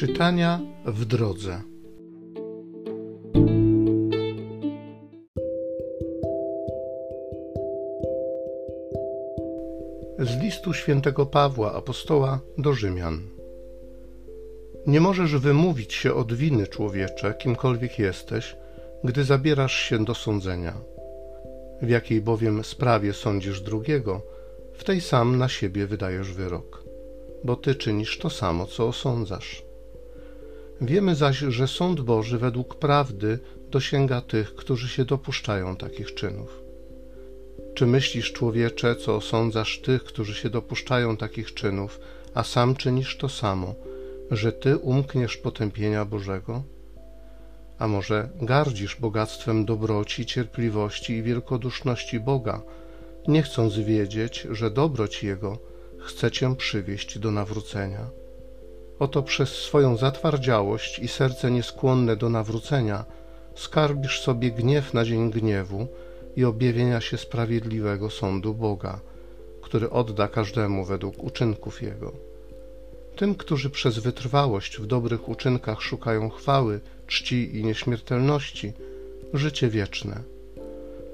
Czytania w drodze. Z listu świętego Pawła apostoła do Rzymian. Nie możesz wymówić się od winy, człowiecze, kimkolwiek jesteś, gdy zabierasz się do sądzenia. W jakiej bowiem sprawie sądzisz drugiego, w tej sam na siebie wydajesz wyrok, bo ty czynisz to samo, co osądzasz. Wiemy zaś, że sąd Boży według prawdy dosięga tych, którzy się dopuszczają takich czynów. Czy myślisz, człowiecze, co osądzasz tych, którzy się dopuszczają takich czynów, a sam czynisz to samo, że ty umkniesz potępienia Bożego? A może gardzisz bogactwem dobroci, cierpliwości i wielkoduszności Boga, nie chcąc wiedzieć, że dobroć Jego chce cię przywieść do nawrócenia? Oto przez swoją zatwardziałość i serce nieskłonne do nawrócenia skarbisz sobie gniew na dzień gniewu i objawienia się sprawiedliwego sądu Boga, który odda każdemu według uczynków Jego. Tym, którzy przez wytrwałość w dobrych uczynkach szukają chwały, czci i nieśmiertelności, życie wieczne.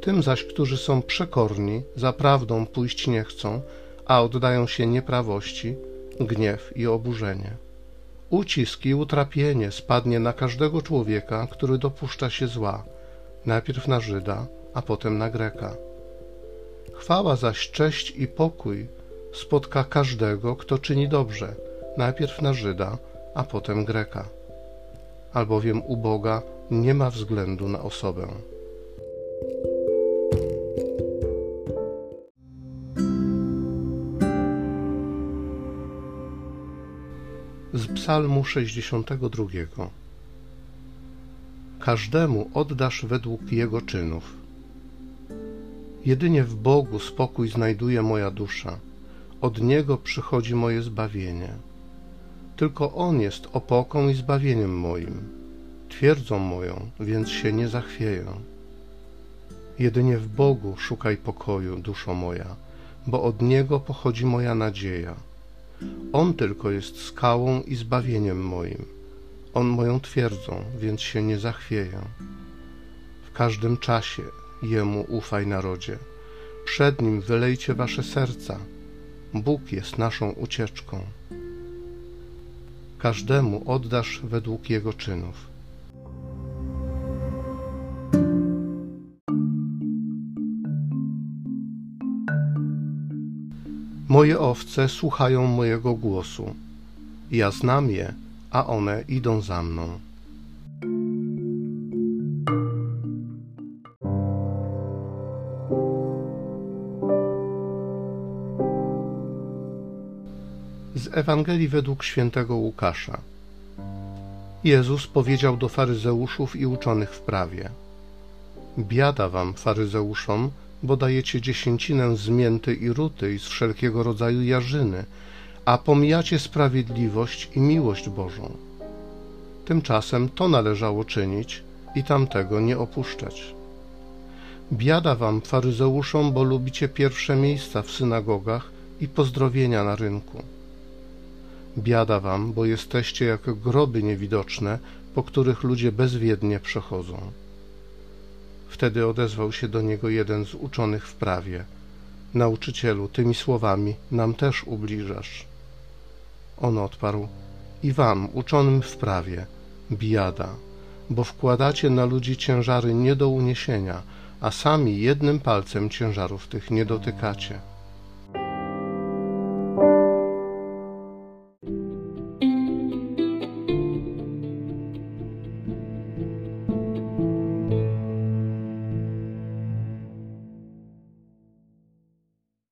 Tym zaś, którzy są przekorni, za prawdą pójść nie chcą, a oddają się nieprawości, gniew i oburzenie. Ucisk i utrapienie spadnie na każdego człowieka, który dopuszcza się zła, najpierw na Żyda, a potem na Greka. Chwała zaś, cześć i pokój spotka każdego, kto czyni dobrze, najpierw na Żyda, a potem Greka. Albowiem u Boga nie ma względu na osobę. Psalmu 62. Każdemu oddasz według jego czynów. Jedynie w Bogu spokój znajduje moja dusza, od Niego przychodzi moje zbawienie. Tylko On jest opoką i zbawieniem moim, twierdzą moją, więc się nie zachwieję. Jedynie w Bogu szukaj pokoju, duszo moja, bo od Niego pochodzi moja nadzieja. On tylko jest skałą i zbawieniem moim. On moją twierdzą, więc się nie zachwieję. W każdym czasie Jemu ufaj narodzie. Przed Nim wylejcie wasze serca. Bóg jest naszą ucieczką. Każdemu oddasz według Jego czynów. Moje owce słuchają mojego głosu. Ja znam je, a one idą za mną. Z Ewangelii według świętego Łukasza. Jezus powiedział do faryzeuszów i uczonych w prawie: Biada wam, faryzeuszom, bo dajecie dziesięcinę z mięty i ruty i z wszelkiego rodzaju jarzyny, a pomijacie sprawiedliwość i miłość Bożą. Tymczasem to należało czynić i tamtego nie opuszczać. Biada wam, faryzeuszom, bo lubicie pierwsze miejsca w synagogach i pozdrowienia na rynku. Biada wam, bo jesteście jak groby niewidoczne, po których ludzie bezwiednie przechodzą. Wtedy odezwał się do niego jeden z uczonych w prawie. Nauczycielu, tymi słowami nam też ubliżasz. On odparł, i wam, uczonym w prawie, biada, bo wkładacie na ludzi ciężary nie do uniesienia, a sami jednym palcem ciężarów tych nie dotykacie.